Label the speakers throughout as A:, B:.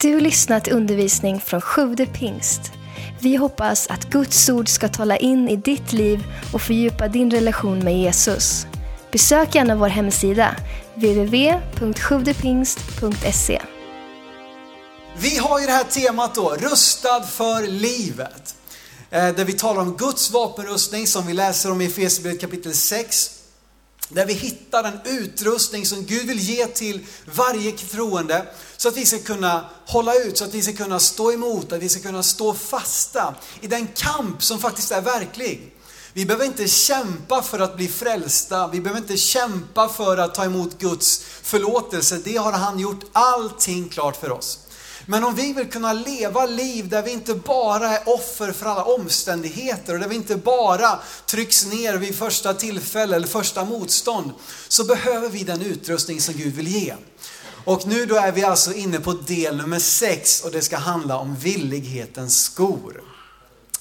A: Du lyssnat till undervisning från Sjude pingst. Vi hoppas att Guds ord ska tala in i ditt liv och fördjupa din relation med Jesus. Besök gärna vår hemsida, www.sjuvdepingst.se.
B: Vi har ju det här temat då, rustad för livet. Eh, där vi talar om Guds vapenrustning som vi läser om i Efesierbrevet kapitel 6. Där vi hittar den utrustning som Gud vill ge till varje troende så att vi ska kunna hålla ut, så att vi ska kunna stå emot, att vi ska kunna stå fasta i den kamp som faktiskt är verklig. Vi behöver inte kämpa för att bli frälsta, vi behöver inte kämpa för att ta emot Guds förlåtelse. Det har han gjort allting klart för oss. Men om vi vill kunna leva liv där vi inte bara är offer för alla omständigheter och där vi inte bara trycks ner vid första tillfälle eller första motstånd, så behöver vi den utrustning som Gud vill ge. Och nu då är vi alltså inne på del nummer sex och det ska handla om villighetens skor.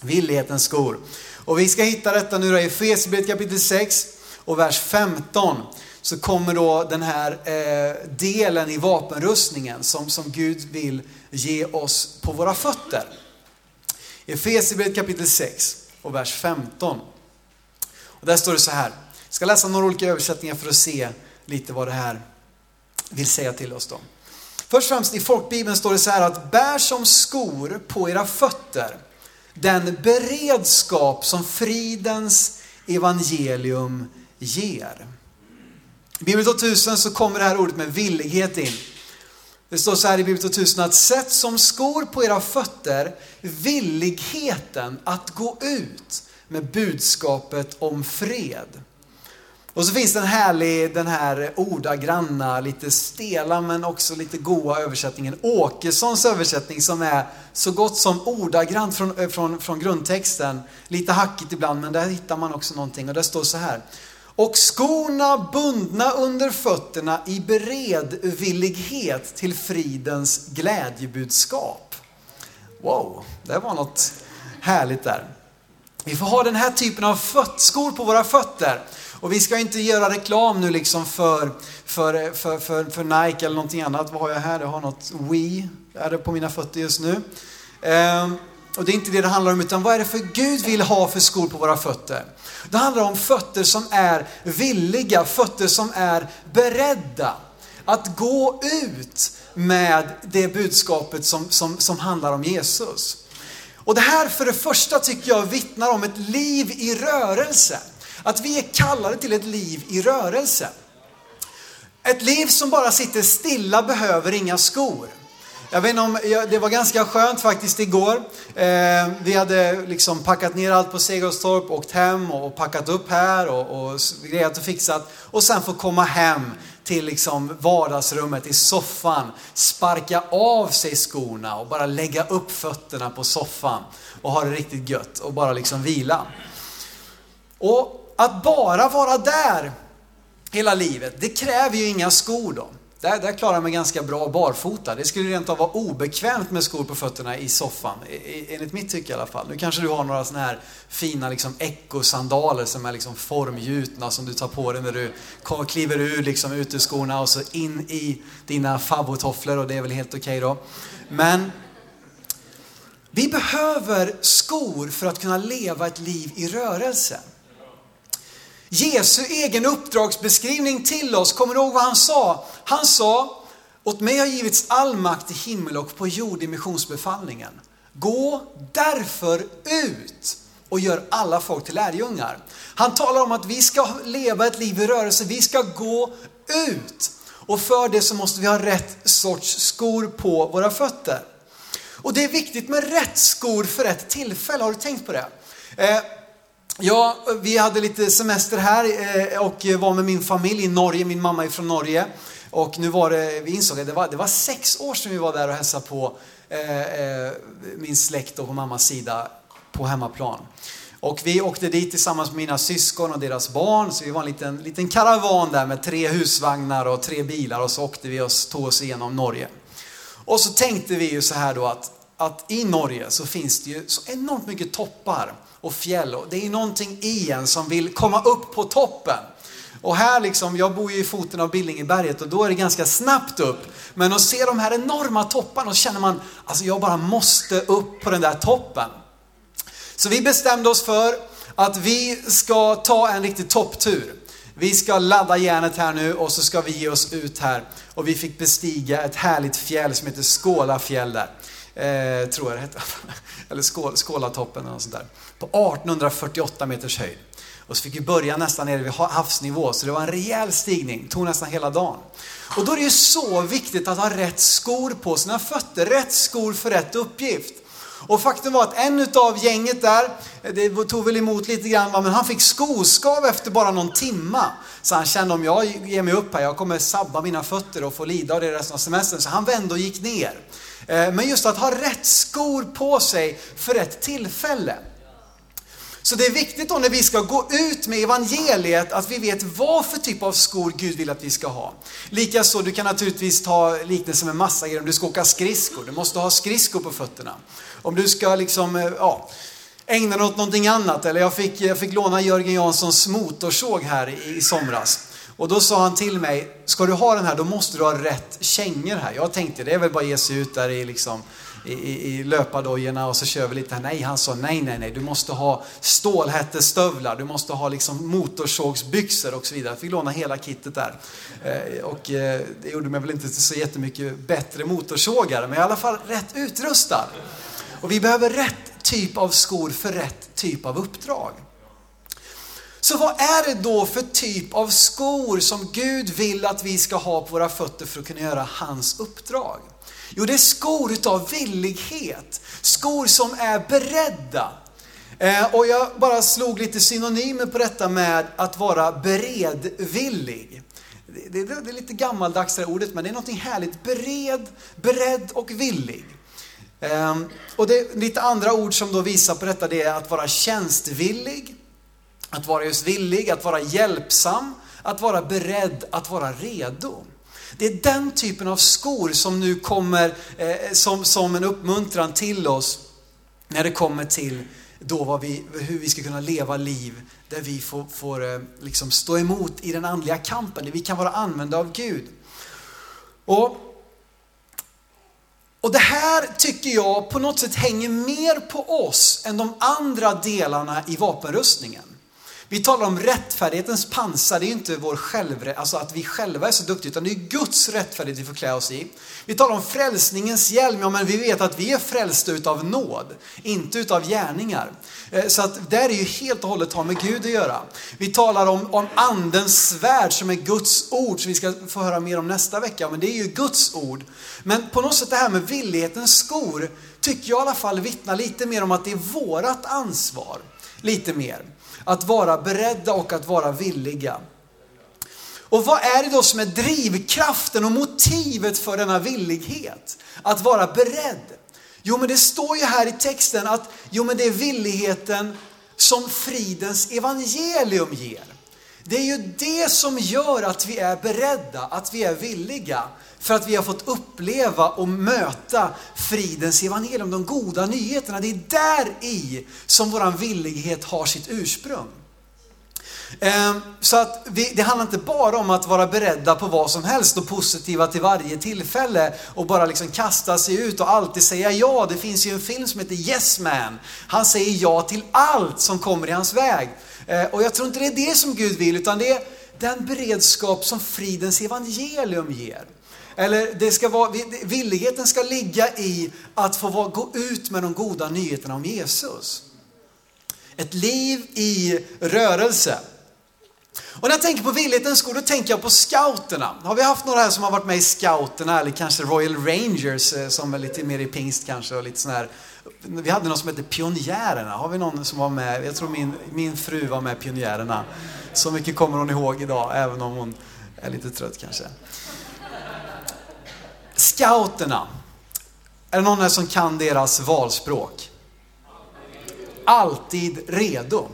B: Villighetens skor. Och vi ska hitta detta nu då i Efesierbrevet kapitel 6 och vers 15 så kommer då den här eh, delen i vapenrustningen som, som Gud vill ge oss på våra fötter. Efesierbrevet kapitel 6 och vers 15. Och där står det så här. Jag ska läsa några olika översättningar för att se lite vad det här vill säga till oss då. Först och främst i folkbibeln står det så här att bär som skor på era fötter den beredskap som fridens evangelium ger. I Bibel 2000 så kommer det här ordet med villighet in. Det står så här i Bibel 2000 att sätt som skor på era fötter villigheten att gå ut med budskapet om fred. Och så finns det en härlig, den här ordagranna, lite stela men också lite goa översättningen. Åkessons översättning som är så gott som ordagrant från, eh, från, från grundtexten. Lite hackigt ibland men där hittar man också någonting och det står så här. Och skorna bundna under fötterna i beredvillighet till fridens glädjebudskap. Wow, det var något härligt där. Vi får ha den här typen av skor på våra fötter. Och vi ska inte göra reklam nu liksom för, för, för, för, för Nike eller någonting annat. Vad har jag här? Jag har något Wii, är det på mina fötter just nu. Ehm, och det är inte det det handlar om, utan vad är det för Gud vill ha för skor på våra fötter? Det handlar om fötter som är villiga, fötter som är beredda att gå ut med det budskapet som, som, som handlar om Jesus. Och det här för det första tycker jag vittnar om ett liv i rörelse. Att vi är kallade till ett liv i rörelse. Ett liv som bara sitter stilla behöver inga skor. Jag vet inte om, det var ganska skönt faktiskt igår. Eh, vi hade liksom packat ner allt på Segerstorp, åkt hem och packat upp här och, och grejat och fixat. Och sen få komma hem till liksom vardagsrummet i soffan, sparka av sig skorna och bara lägga upp fötterna på soffan och ha det riktigt gött och bara liksom vila. Och att bara vara där hela livet, det kräver ju inga skor då. Där, där klarar jag mig ganska bra barfota. Det skulle rent av vara obekvämt med skor på fötterna i soffan. E, e, enligt mitt tycke i alla fall. Nu kanske du har några sådana här fina liksom ekosandaler som är liksom formgjutna som du tar på dig när du kliver ur liksom uteskorna och så in i dina favvotofflor och det är väl helt okej okay då. Men vi behöver skor för att kunna leva ett liv i rörelse. Jesu egen uppdragsbeskrivning till oss, kommer du ihåg vad han sa? Han sa, åt mig har givits all makt i himmel och på jord i missionsbefallningen. Gå därför ut och gör alla folk till lärjungar. Han talar om att vi ska leva ett liv i rörelse, vi ska gå ut. Och för det så måste vi ha rätt sorts skor på våra fötter. Och det är viktigt med rätt skor för rätt tillfälle, har du tänkt på det? Eh, Ja, vi hade lite semester här eh, och var med min familj i Norge. Min mamma är från Norge. Och nu var det, vi insåg att det var, det var sex år sedan vi var där och hälsade på eh, eh min släkt och på mammas sida på hemmaplan. Och vi åkte dit tillsammans med mina syskon och deras barn. Så vi var en liten, liten karavan där med tre husvagnar och tre bilar och så åkte vi och tog oss igenom Norge. Och så tänkte vi ju så här då att, att i Norge så finns det ju så enormt mycket toppar och fjäll. Och det är någonting i en som vill komma upp på toppen. Och här liksom, jag bor ju i foten av Billingeberget och då är det ganska snabbt upp. Men att se de här enorma topparna och känner man, alltså jag bara måste upp på den där toppen. Så vi bestämde oss för att vi ska ta en riktig topptur. Vi ska ladda järnet här nu och så ska vi ge oss ut här. Och vi fick bestiga ett härligt fjäll som heter Skålafjäll där. Eh, tror jag det hette. Eller Skål, Skålatoppen eller något sånt där. På 1848 meters höjd. Och så fick vi börja nästan nere vid havsnivå, så det var en rejäl stigning. Det tog nästan hela dagen. Och då är det ju så viktigt att ha rätt skor på sina fötter. Rätt skor för rätt uppgift. Och faktum var att en utav gänget där, eh, det tog väl emot lite grann, men han fick skoskav efter bara någon timma. Så han kände om jag ger mig upp här, jag kommer sabba mina fötter och få lida av det resten av semestern. Så han vände och gick ner. Eh, men just att ha rätt skor på sig för rätt tillfälle. Så det är viktigt då när vi ska gå ut med evangeliet att vi vet vad för typ av skor Gud vill att vi ska ha. Likaså, du kan naturligtvis ta liknelse med massa grejer. Om du ska åka skridskor, du måste ha skridskor på fötterna. Om du ska liksom, eh, ja, ägna dig åt någonting annat. Eller jag fick, jag fick låna Jörgen Janssons motorsåg här i, i somras. Och då sa han till mig, ska du ha den här då måste du ha rätt kängor här. Jag tänkte det är väl bara att ge sig ut där i liksom i, i, löpardojorna och så kör vi lite här. Nej, han sa nej, nej, nej, du måste ha stålhättestövlar, du måste ha liksom motorsågsbyxor och så vidare. Jag fick låna hela kittet där. Eh, och eh, det gjorde mig väl inte så jättemycket bättre motorsågare, men i alla fall rätt utrustad. Och vi behöver rätt typ av skor för rätt typ av uppdrag. Så vad är det då för typ av skor som Gud vill att vi ska ha på våra fötter för att kunna göra hans uppdrag? Jo, det är skor utav villighet. Skor som är beredda. Eh, och jag bara slog lite synonymer på detta med att vara beredvillig. Det, det, det är lite gammaldags det ordet, men det är något härligt. Bered, beredd och villig. Eh, och det är lite andra ord som då visar på detta, det är att vara tjänstvillig, att vara just villig, att vara hjälpsam, att vara beredd, att vara redo. Det är den typen av skor som nu kommer eh, som, som en uppmuntran till oss när det kommer till då vad vi, hur vi ska kunna leva liv där vi får, får eh, liksom stå emot i den andliga kampen, där vi kan vara använda av Gud. Och, och det här tycker jag på något sätt hänger mer på oss än de andra delarna i vapenrustningen. Vi talar om rättfärdighetens pansar, det är inte vår självre, alltså att vi själva är så duktiga, utan det är Guds rättfärdighet vi får klä oss i. Vi talar om frälsningens hjälm, ja men vi vet att vi är frälsta utav nåd, inte utav gärningar. Eh, så att det är ju helt och hållet har med Gud att göra. Vi talar om, om andens svärd som är Guds ord, som vi ska få höra mer om nästa vecka, men det är ju Guds ord. Men på något sätt det här med villighetens skor, tycker jag i alla fall vittnar lite mer om att det är vårat ansvar. Lite mer. Att vara beredda och att vara villiga. Och vad är det då som är drivkraften och motivet för denna villighet? Att vara beredd. Jo men det står ju här i texten att jo men det är villigheten som fridens evangelium ger. Det är ju det som gör att vi är beredda, att vi är villiga. För att vi har fått uppleva och möta fridens evangelium, de goda nyheterna. Det är där i som våran villighet har sitt ursprung. Ehm, så att vi, det handlar inte bara om att vara beredda på vad som helst och positiva till varje tillfälle och bara liksom kasta sig ut och alltid säga ja. Det finns ju en film som heter Yes Man. Han säger ja till allt som kommer i hans väg. Eh, och jag tror inte det är det som Gud vill, utan det är den beredskap som fridens evangelium ger. Eller det ska vara, villigheten ska ligga i att få gå ut med de goda nyheterna om Jesus. Ett liv i rörelse. Och när jag tänker på villighetens skor, då tänker jag på scouterna. Har vi haft några här som har varit med i scouterna eller kanske Royal Rangers eh, som är lite mer i pingst kanske och lite sån här. Vi hade någon som hette Pionjärerna. Har vi någon som var med? Jag tror min, min fru var med Pionjärerna. Så mycket kommer hon ihåg idag, även om hon är lite trött kanske. Scouterna. Är det någon här som kan deras valspråk? Alltid redo.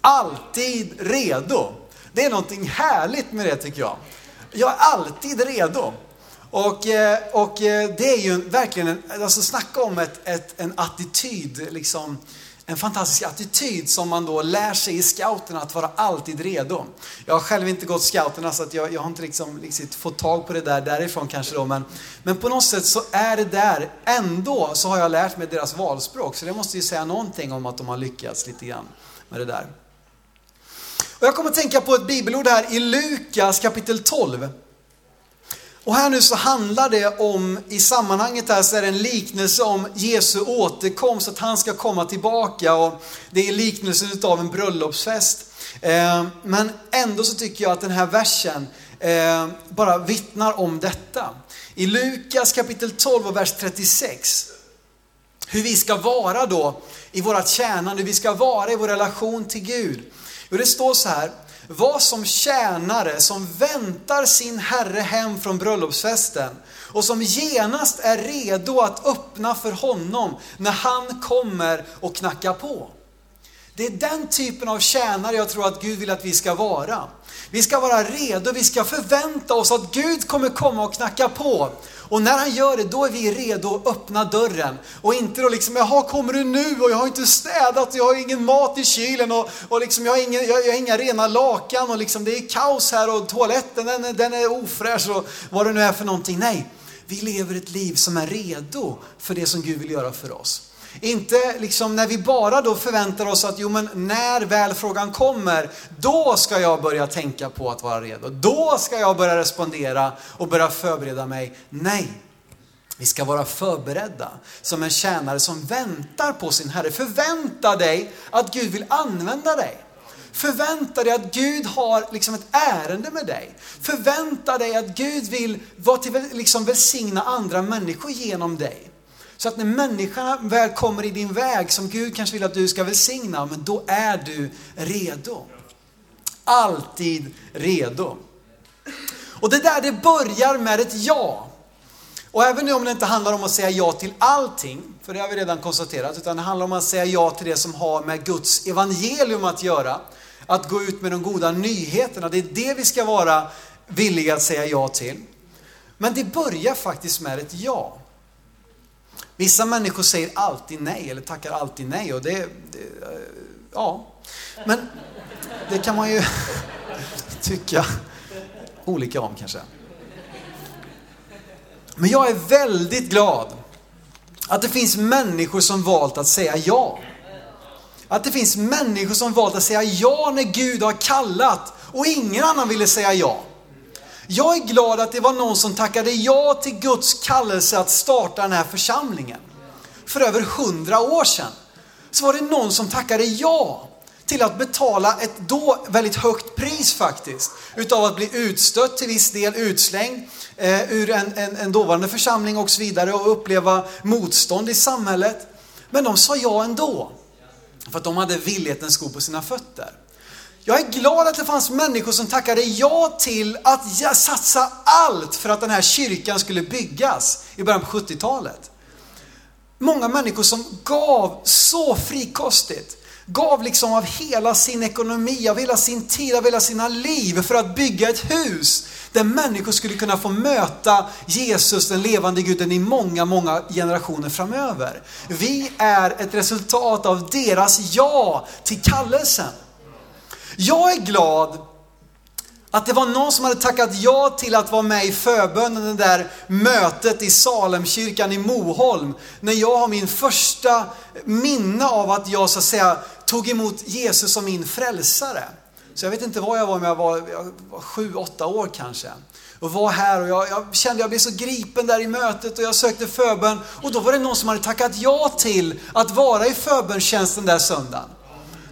B: Alltid redo. Det är någonting härligt med det tycker jag. Jag är alltid redo. Och, eh, och eh, det är ju verkligen, en, alltså snacka om ett, ett, en attityd, liksom, en fantastisk attityd som man då lär sig i scouterna att vara alltid redo. Jag har själv inte gått scouterna så att jag, jag har inte liksom, liksom fått tag på det där därifrån kanske då. Men, men på något sätt så är det där, ändå så har jag lärt mig deras valspråk. Så det måste ju säga någonting om att de har lyckats lite grann med det där. Och jag kommer att tänka på ett bibelord här i Lukas kapitel 12. Och här nu så handlar det om, i sammanhanget här så är det en liknelse om Jesu återkomst, att han ska komma tillbaka och det är liknelsen av en bröllopsfest. Eh, men ändå så tycker jag att den här versen eh, bara vittnar om detta. I Lukas kapitel 12 och vers 36, hur vi ska vara då i vårat tjänande, hur vi ska vara i vår relation till Gud. Och det står så här, var som tjänare som väntar sin herre hem från bröllopsfesten och som genast är redo att öppna för honom när han kommer och knackar på. Det är den typen av tjänare jag tror att Gud vill att vi ska vara. Vi ska vara redo, vi ska förvänta oss att Gud kommer komma och knacka på. Och när han gör det, då är vi redo att öppna dörren. Och inte då liksom, jaha kommer du nu och jag har inte städat och jag har ingen mat i kylen och, och liksom, jag, har ingen, jag, jag har inga rena lakan och liksom, det är kaos här och toaletten den, den är ofräsch och vad det nu är för någonting. Nej, vi lever ett liv som är redo för det som Gud vill göra för oss. Inte liksom när vi bara då förväntar oss att jo men när väl frågan kommer, då ska jag börja tänka på att vara redo. Då ska jag börja respondera och börja förbereda mig. Nej, vi ska vara förberedda som en tjänare som väntar på sin Herre. Förvänta dig att Gud vill använda dig. Förvänta dig att Gud har liksom ett ärende med dig. Förvänta dig att Gud vill vara till, liksom välsigna andra människor genom dig. Så att när människorna väl kommer i din väg som Gud kanske vill att du ska välsigna, men då är du redo. Alltid redo. Och det där det börjar med ett ja. Och även nu om det inte handlar om att säga ja till allting, för det har vi redan konstaterat, utan det handlar om att säga ja till det som har med Guds evangelium att göra. Att gå ut med de goda nyheterna, det är det vi ska vara villiga att säga ja till. Men det börjar faktiskt med ett ja. Vissa människor säger alltid nej eller tackar alltid nej och det, det eh, ja. Men det kan man ju tycka olika om kanske. Men jag är väldigt glad att det finns människor som valt att säga ja. Att det finns människor som valt att säga ja när Gud har kallat och ingen annan ville säga ja. Jag är glad att det var någon som tackade ja till Guds kallelse att starta den här församlingen. För över hundra år sedan så var det någon som tackade ja till att betala ett då väldigt högt pris faktiskt. Utav att bli utstött till viss del, utslängd eh, ur en, en, en dåvarande församling och så vidare och uppleva motstånd i samhället. Men de sa ja ändå. För att de hade villighetens sko på sina fötter. Jag är glad att det fanns människor som tackade ja till att satsa allt för att den här kyrkan skulle byggas i början på 70-talet. Många människor som gav så frikostigt. Gav liksom av hela sin ekonomi, av hela sin tid, av hela sina liv för att bygga ett hus där människor skulle kunna få möta Jesus, den levande guden, i många, många generationer framöver. Vi är ett resultat av deras ja till kallelsen. Jag är glad att det var någon som hade tackat ja till att vara med i förbönen, det där mötet i Salemkyrkan i Moholm. När jag har min första minne av att jag så att säga tog emot Jesus som min frälsare. Så jag vet inte vad jag var, men jag var, jag var sju, åtta år kanske. Och var här och jag, jag kände att jag blev så gripen där i mötet och jag sökte förbön. Och då var det någon som hade tackat ja till att vara i förbönstjänsten där söndagen.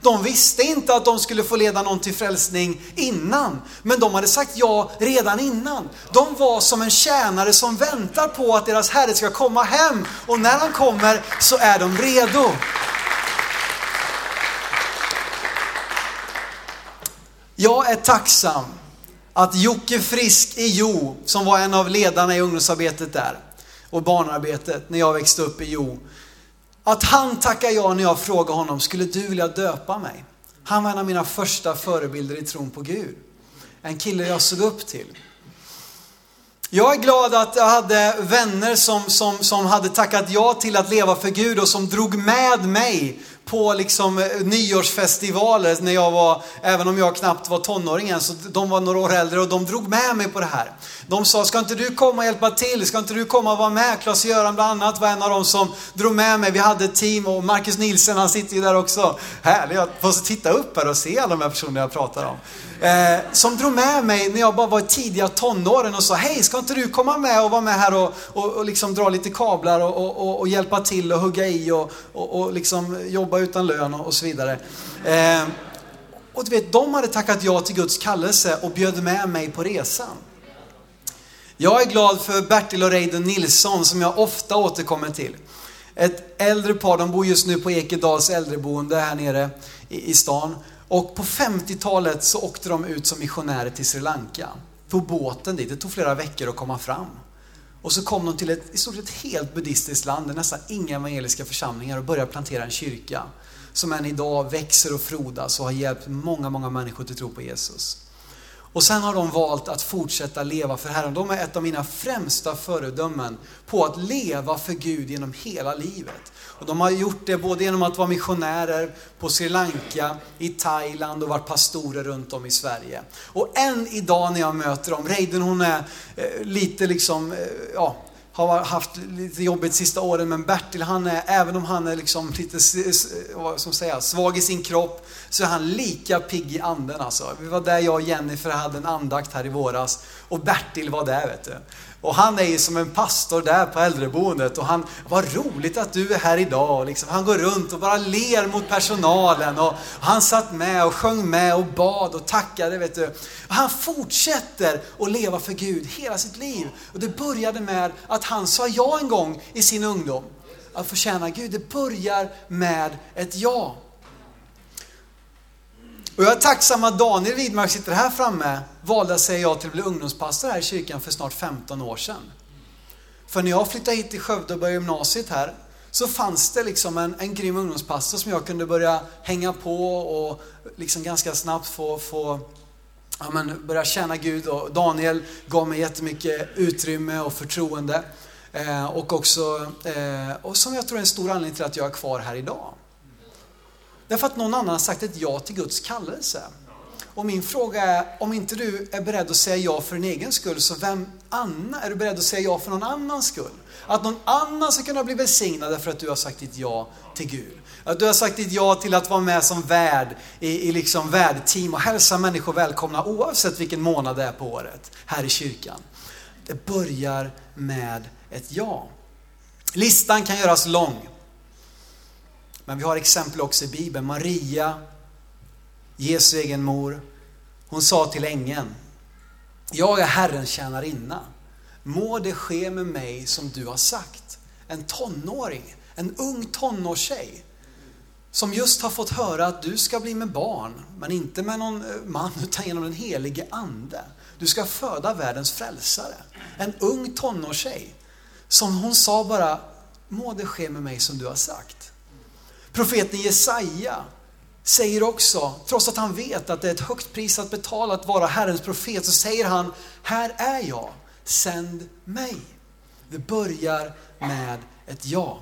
B: De visste inte att de skulle få leda någon till frälsning innan, men de hade sagt ja redan innan. De var som en tjänare som väntar på att deras Herre ska komma hem och när han kommer så är de redo. Jag är tacksam att Jocke Frisk i Jo, som var en av ledarna i ungdomsarbetet där och barnarbetet när jag växte upp i Jo, att han tackar ja när jag frågar honom, skulle du vilja döpa mig? Han var en av mina första förebilder i tron på Gud. En kille jag såg upp till. Jag är glad att jag hade vänner som, som, som hade tackat ja till att leva för Gud och som drog med mig på liksom eh, nyårsfestivaler när jag var, även om jag knappt var tonåring än, så de var några år äldre och de drog med mig på det här. De sa, ska inte du komma och hjälpa till? Ska inte du komma och vara med? Klas-Göran bland annat var en av dem som drog med mig. Vi hade ett team och Marcus Nielsen han sitter ju där också. Härligt att få titta upp här och se alla de här personerna jag pratar om. Eh, som drog med mig när jag bara var i tidiga tonåren och sa, hej ska inte du komma med och vara med här och, och, och liksom dra lite kablar och, och, och, hjälpa till och hugga i och, och, och liksom jobba utan lön och, så vidare. Eh, och du vet, de hade tackat ja till Guds kallelse och bjöd med mig på resan. Jag är glad för Bertil och Reidun Nilsson som jag ofta återkommer till. Ett äldre par, de bor just nu på Ekedals äldreboende här nere i, i stan. Och på 50-talet så åkte de ut som missionärer till Sri Lanka. På båten dit, det tog flera veckor att komma fram. Och så kom de till ett i stort sett helt buddhistiskt land, där nästan inga evangeliska församlingar och började plantera en kyrka. Som än idag växer och frodas och har hjälpt många, många människor till tro på Jesus. Och sen har de valt att fortsätta leva för Herren. De är ett av mina främsta föredömen på att leva för Gud genom hela livet. Och de har gjort det både genom att vara missionärer på Sri Lanka, i Thailand och varit pastorer runt om i Sverige. Och än idag när jag möter dem, Reiden hon är eh, lite liksom, eh, ja, har haft lite jobbigt sista åren, men Bertil han är, även om han är liksom lite vad ska säga, svag i sin kropp, så är han lika pigg i anden alltså. Vi var där jag och Jennifer hade en andakt här i våras och Bertil var där vet du. Och han är ju som en pastor där på äldreboendet och han, vad roligt att du är här idag. Liksom, han går runt och bara ler mot personalen och han satt med och sjöng med och bad och tackade. Vet du. Och han fortsätter att leva för Gud hela sitt liv. Och det började med att han sa ja en gång i sin ungdom. Att få tjäna Gud, det börjar med ett ja. Och jag är tacksam att Daniel Widmark sitter här framme, valde att säga ja till att bli ungdomspastor här i kyrkan för snart 15 år sedan. För när jag flyttade hit till Skövde och började gymnasiet här, så fanns det liksom en, en grym ungdomspastor som jag kunde börja hänga på och liksom ganska snabbt få, få ja, men börja tjäna Gud. Och Daniel gav mig jättemycket utrymme och förtroende. Eh, och också, eh, och som jag tror är en stor anledning till att jag är kvar här idag. Därför att någon annan har sagt ett ja till Guds kallelse. Och min fråga är, om inte du är beredd att säga ja för din egen skull, så vem annan är du beredd att säga ja för någon annans skull? Att någon annan ska kunna bli välsignad därför att du har sagt ditt ja till Gud. Att du har sagt ditt ja till att vara med som värd i, i liksom värdteam och hälsa människor välkomna oavsett vilken månad det är på året här i kyrkan. Det börjar med ett ja. Listan kan göras lång. Men vi har exempel också i Bibeln. Maria, Jesu egen mor, hon sa till ängeln, jag är Herrens tjänarinna. Må det ske med mig som du har sagt. En tonåring, en ung tonårstjej som just har fått höra att du ska bli med barn, men inte med någon eh, man utan genom den helige Ande. Du ska föda världens frälsare. En ung tonårstjej som hon sa bara, må det ske med mig som du har sagt. Profeten Jesaja säger också, trots att han vet att det är ett högt pris att betala att vara Herrens profet, så säger han, här är jag, sänd mig. Det börjar med ett ja.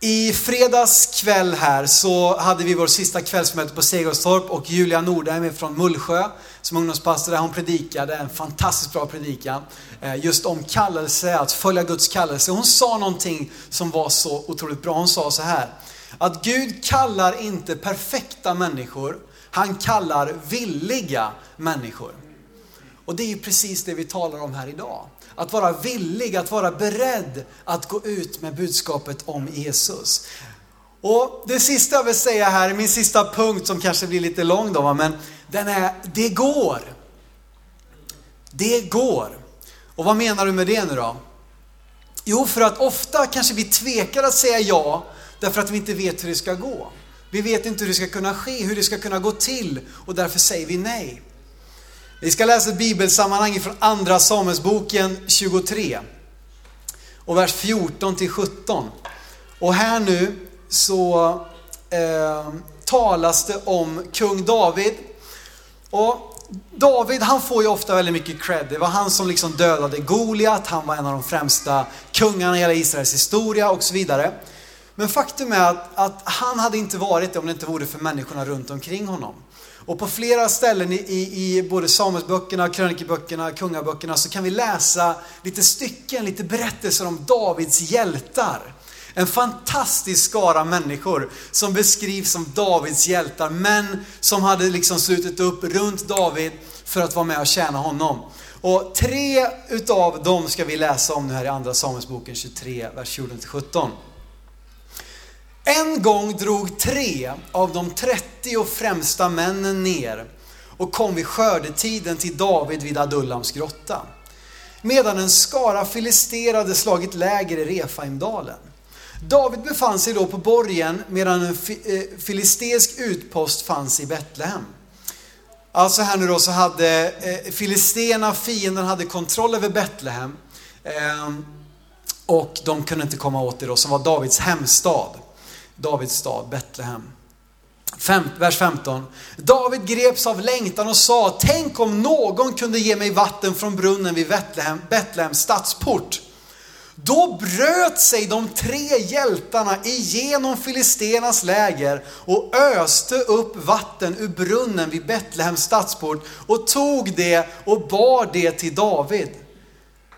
B: I fredags kväll här så hade vi vår sista kvällsmöte på Segerstorp och Julia Nordheim från Mullsjö som ungdomspastor där hon predikade en fantastiskt bra predikan eh, just om kallelse, att följa Guds kallelse. Hon sa någonting som var så otroligt bra. Hon sa så här, att Gud kallar inte perfekta människor, han kallar villiga människor. Och det är ju precis det vi talar om här idag. Att vara villig, att vara beredd att gå ut med budskapet om Jesus. Och det sista jag vill säga här, min sista punkt som kanske blir lite lång då, men den är, det går. Det går. Och vad menar du med det nu då? Jo, för att ofta kanske vi tvekar att säga ja därför att vi inte vet hur det ska gå. Vi vet inte hur det ska kunna ske, hur det ska kunna gå till och därför säger vi nej. Vi ska läsa ett bibelsammanhang från Andra Samuelsboken 23 och vers 14 till 17. Och här nu så eh, talas det om kung David. Och David han får ju ofta väldigt mycket cred. Det var han som liksom dödade Goliat, han var en av de främsta kungarna i hela Israels historia och så vidare. Men faktum är att, att han hade inte varit det om det inte vore för människorna runt omkring honom. Och på flera ställen i, i, i både Samuelsböckerna, krönikeböckerna, kungaböckerna så kan vi läsa lite stycken, lite berättelser om Davids hjältar. En fantastisk skara människor som beskrivs som Davids hjältar, män som hade liksom slutit upp runt David för att vara med och tjäna honom. Och tre utav dem ska vi läsa om nu här i Andra Samuelsboken 23, vers 14-17. En gång drog tre av de 30 främsta männen ner och kom vid skördetiden till David vid Adullams grotta. Medan en skara filisterade slagit läger i Refaimdalen. David befann sig då på borgen medan en eh, utpost fanns i Betlehem. Alltså här nu då så hade eh, filisterna, fienden, hade kontroll över Betlehem. Eh, och de kunde inte komma åt det då, som var Davids hemstad. Davids stad, Betlehem. Fem, vers 15. David greps av längtan och sa, tänk om någon kunde ge mig vatten från brunnen vid Betlehem, Betlehems stadsport. Då bröt sig de tre hjältarna igenom filisternas läger och öste upp vatten ur brunnen vid Betlehems stadsport och tog det och bar det till David.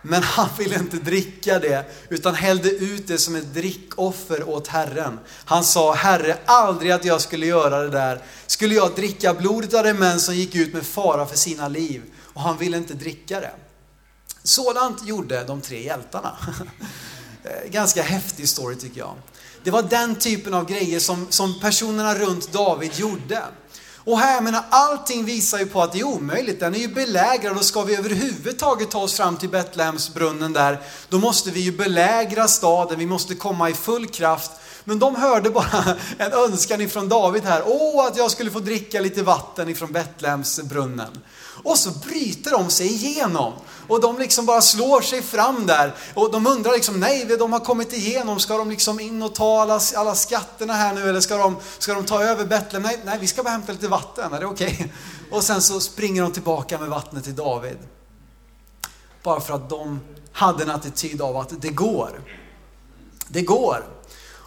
B: Men han ville inte dricka det, utan hällde ut det som ett drickoffer åt Herren. Han sa, Herre, aldrig att jag skulle göra det där. Skulle jag dricka blodet av de män som gick ut med fara för sina liv? Och han ville inte dricka det. Sådant gjorde de tre hjältarna. Ganska häftig story tycker jag. Det var den typen av grejer som, som personerna runt David gjorde. Och här, menar, allting visar ju på att det är omöjligt. Den är ju belägrad och ska vi överhuvudtaget ta oss fram till Betlehemsbrunnen där, då måste vi ju belägra staden, vi måste komma i full kraft. Men de hörde bara en önskan ifrån David här, åh att jag skulle få dricka lite vatten ifrån Betlehemsbrunnen. Och så bryter de sig igenom. Och de liksom bara slår sig fram där. Och de undrar liksom, nej, de har kommit igenom. Ska de liksom in och ta alla, alla skatterna här nu? Eller ska de, ska de ta över Betlehem? Nej, nej, vi ska bara hämta lite vatten. Är det okej? Okay? Och sen så springer de tillbaka med vattnet till David. Bara för att de hade en attityd av att det går. Det går.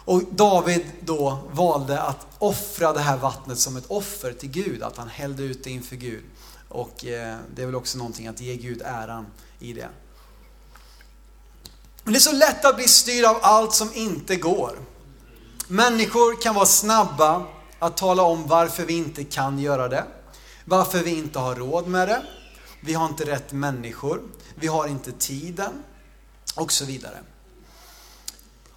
B: Och David då valde att offra det här vattnet som ett offer till Gud, att han hällde ut det inför Gud. Och eh, det är väl också någonting att ge Gud äran i det. Men det är så lätt att bli styrd av allt som inte går. Människor kan vara snabba att tala om varför vi inte kan göra det. Varför vi inte har råd med det. Vi har inte rätt människor. Vi har inte tiden. Och så vidare.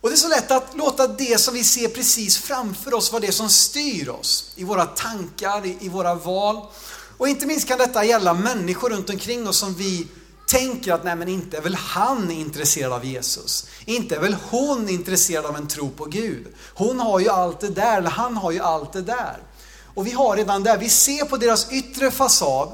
B: Och det är så lätt att låta det som vi ser precis framför oss vara det som styr oss i våra tankar, i våra val. Och inte minst kan detta gälla människor runt omkring oss som vi tänker att nej men inte är väl han intresserad av Jesus. Inte är väl hon intresserad av en tro på Gud. Hon har ju allt det där, eller han har ju allt det där. Och vi har redan där, vi ser på deras yttre fasad,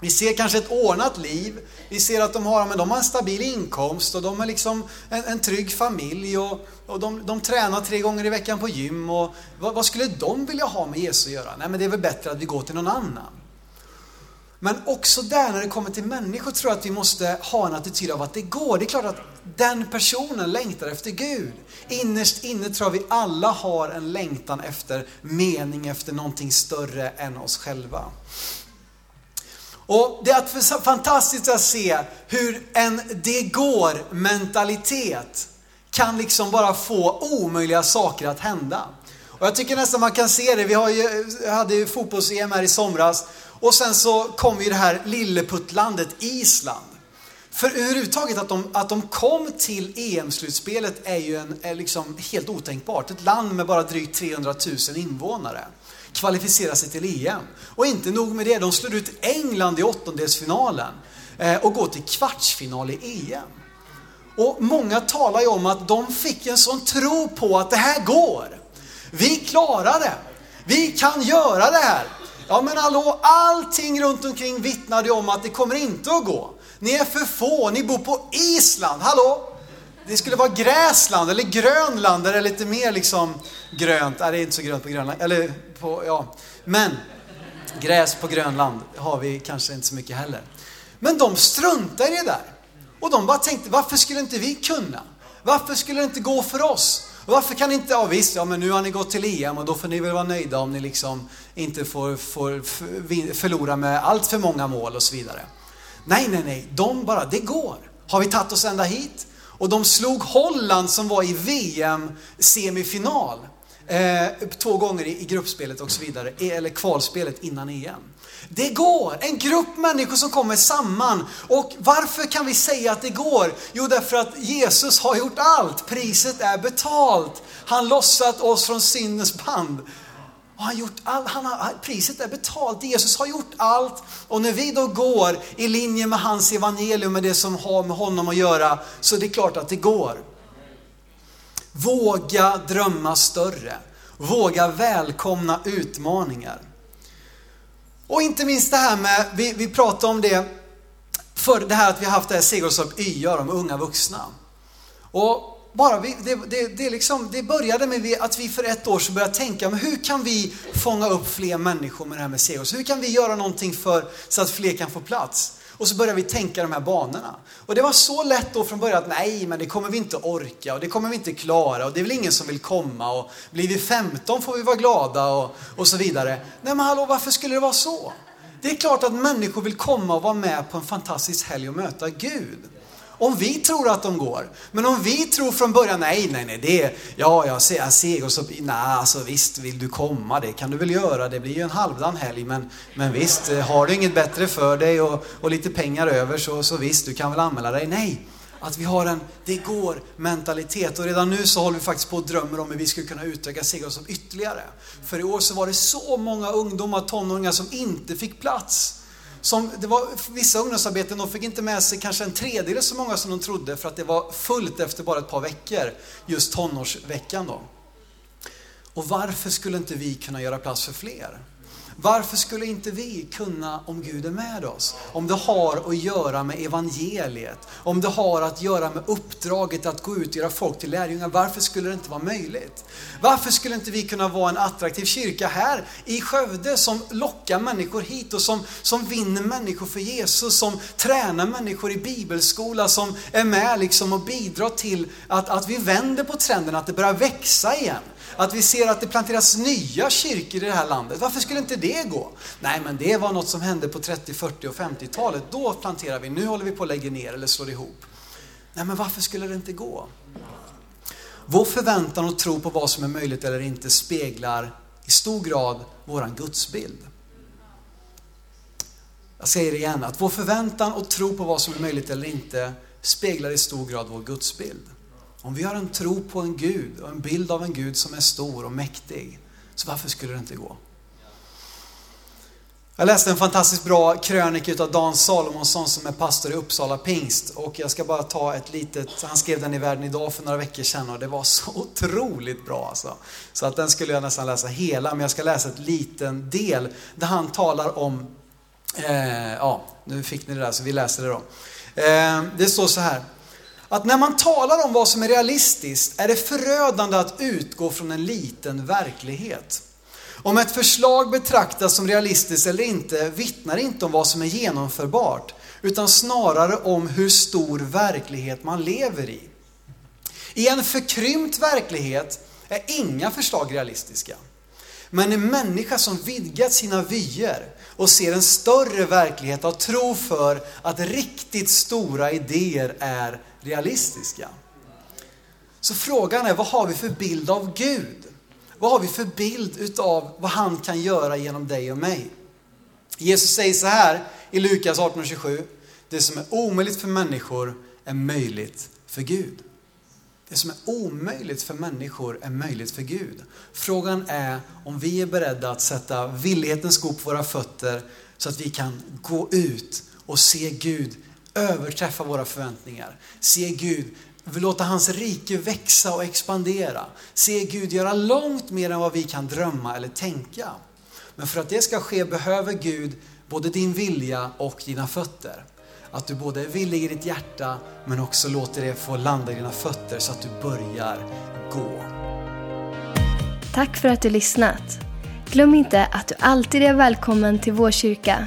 B: vi ser kanske ett ordnat liv, vi ser att de har, men de har en stabil inkomst och de har liksom en, en trygg familj och, och de, de tränar tre gånger i veckan på gym. Och vad, vad skulle de vilja ha med Jesus att göra? Nej men det är väl bättre att vi går till någon annan. Men också där när det kommer till människor tror jag att vi måste ha en attityd av att det går. Det är klart att den personen längtar efter Gud. Innerst inne tror jag vi alla har en längtan efter mening, efter någonting större än oss själva. Och det är fantastiskt att se hur en det går mentalitet kan liksom bara få omöjliga saker att hända. Och jag tycker nästan man kan se det, vi har ju, hade ju fotbolls-EM här i somras och sen så kom ju det här lilleputtlandet Island. För överhuvudtaget att de, att de kom till EM-slutspelet är ju en, är liksom helt otänkbart. Ett land med bara drygt 300 000 invånare kvalificerar sig till EM. Och inte nog med det, de slår ut England i åttondelsfinalen eh, och går till kvartsfinal i EM. Och många talar ju om att de fick en sån tro på att det här går. Vi klarar det. Vi kan göra det här. Ja men hallå, allting runt omkring vittnade om att det kommer inte att gå. Ni är för få, ni bor på Island, hallå? Det skulle vara Gräsland eller Grönland där det är lite mer liksom grönt. Nej, det är inte så grönt på Grönland. Eller på, ja. Men gräs på Grönland har vi kanske inte så mycket heller. Men de struntar i det där. Och de bara tänkte, varför skulle inte vi kunna? Varför skulle det inte gå för oss? Och varför kan ni inte, ja visst, ja men nu har ni gått till EM och då får ni väl vara nöjda om ni liksom inte får, får förlora med allt för många mål och så vidare. Nej, nej, nej, de bara, det går. Har vi tagit oss ända hit? Och de slog Holland som var i VM-semifinal eh, två gånger i, i gruppspelet och så vidare, e, eller kvalspelet innan EM. Det går! En grupp människor som kommer samman. Och varför kan vi säga att det går? Jo, därför att Jesus har gjort allt. Priset är betalt. Han lossat oss från syndens band. Och han gjort all, han har, priset är betalt. Jesus har gjort allt. Och när vi då går i linje med hans evangelium, med det som har med honom att göra, så är det klart att det går. Våga drömma större. Våga välkomna utmaningar. Och inte minst det här med, vi, vi pratade om det, för det här att vi har haft det här Segelsorp YA, de unga vuxna. Och bara vi, det, det, det, liksom, det började med att vi för ett år sedan började tänka, men hur kan vi fånga upp fler människor med det här med Segelsorp? Hur kan vi göra någonting för, så att fler kan få plats? Och så började vi tänka de här banorna. Och det var så lätt då från början att nej, men det kommer vi inte orka och det kommer vi inte klara och det är väl ingen som vill komma och blir vi 15 får vi vara glada och, och så vidare. Nej men hallå, varför skulle det vara så? Det är klart att människor vill komma och vara med på en fantastisk helg och möta Gud. Om vi tror att de går. Men om vi tror från början, nej, nej, nej, det är, ja, jag ser, jag ser och så, nej, alltså visst, vill du komma, det kan du väl göra, det blir ju en halvdan helg, men, men visst, eh, har du inget bättre för dig och, och lite pengar över så, så visst, du kan väl anmäla dig. Nej, att vi har en det går mentalitet och redan nu så håller vi faktiskt på och drömmer om hur vi skulle kunna utöka Segelsorp ytterligare. För i år så var det så många ungdomar, tonåringar som inte fick plats. Som, det var vissa ungdomsarbeten, de fick inte med sig kanske en tredjedel så många som de trodde för att det var fullt efter bara ett par veckor, just tonårsveckan då. Och varför skulle inte vi kunna göra plats för fler? Varför skulle inte vi kunna om Gud är med oss? Om det har att göra med evangeliet, om det har att göra med uppdraget att gå ut och göra folk till lärjungar. Varför skulle det inte vara möjligt? Varför skulle inte vi kunna vara en attraktiv kyrka här i Skövde som lockar människor hit och som, som vinner människor för Jesus, som tränar människor i bibelskola, som är med liksom och bidrar till att, att vi vänder på trenden, att det börjar växa igen. Att vi ser att det planteras nya kyrkor i det här landet. Varför skulle inte det gå? Nej, men det var något som hände på 30, 40 och 50-talet. Då planterar vi. Nu håller vi på att lägga ner eller slår ihop. Nej, men varför skulle det inte gå? Vår förväntan och tro på vad som är möjligt eller inte speglar i stor grad våran gudsbild. Jag säger det igen, att vår förväntan och tro på vad som är möjligt eller inte speglar i stor grad vår gudsbild. Om vi har en tro på en Gud och en bild av en Gud som är stor och mäktig, så varför skulle det inte gå? Jag läste en fantastiskt bra krönika av Dan Salomonsson som är pastor i Uppsala pingst. Och jag ska bara ta ett litet, han skrev den i Världen idag för några veckor sedan och det var så otroligt bra alltså. Så att den skulle jag nästan läsa hela, men jag ska läsa ett liten del där han talar om, eh, ja, nu fick ni det där så vi läser det då. Eh, det står så här att när man talar om vad som är realistiskt är det förödande att utgå från en liten verklighet. Om ett förslag betraktas som realistiskt eller inte vittnar inte om vad som är genomförbart, utan snarare om hur stor verklighet man lever i. I en förkrympt verklighet är inga förslag realistiska. Men en människa som vidgat sina vyer och ser en större verklighet har tro för att riktigt stora idéer är realistiska. Så frågan är, vad har vi för bild av Gud? Vad har vi för bild utav vad han kan göra genom dig och mig? Jesus säger så här i Lukas 18.27. Det som är omöjligt för människor är möjligt för Gud. Det som är omöjligt för människor är möjligt för Gud. Frågan är om vi är beredda att sätta villighetens sko på våra fötter så att vi kan gå ut och se Gud överträffa våra förväntningar. Se Gud låta hans rike växa och expandera. Se Gud göra långt mer än vad vi kan drömma eller tänka. Men för att det ska ske behöver Gud både din vilja och dina fötter. Att du både är villig i ditt hjärta men också låter det få landa i dina fötter så att du börjar gå.
A: Tack för att du lyssnat. Glöm inte att du alltid är välkommen till vår kyrka.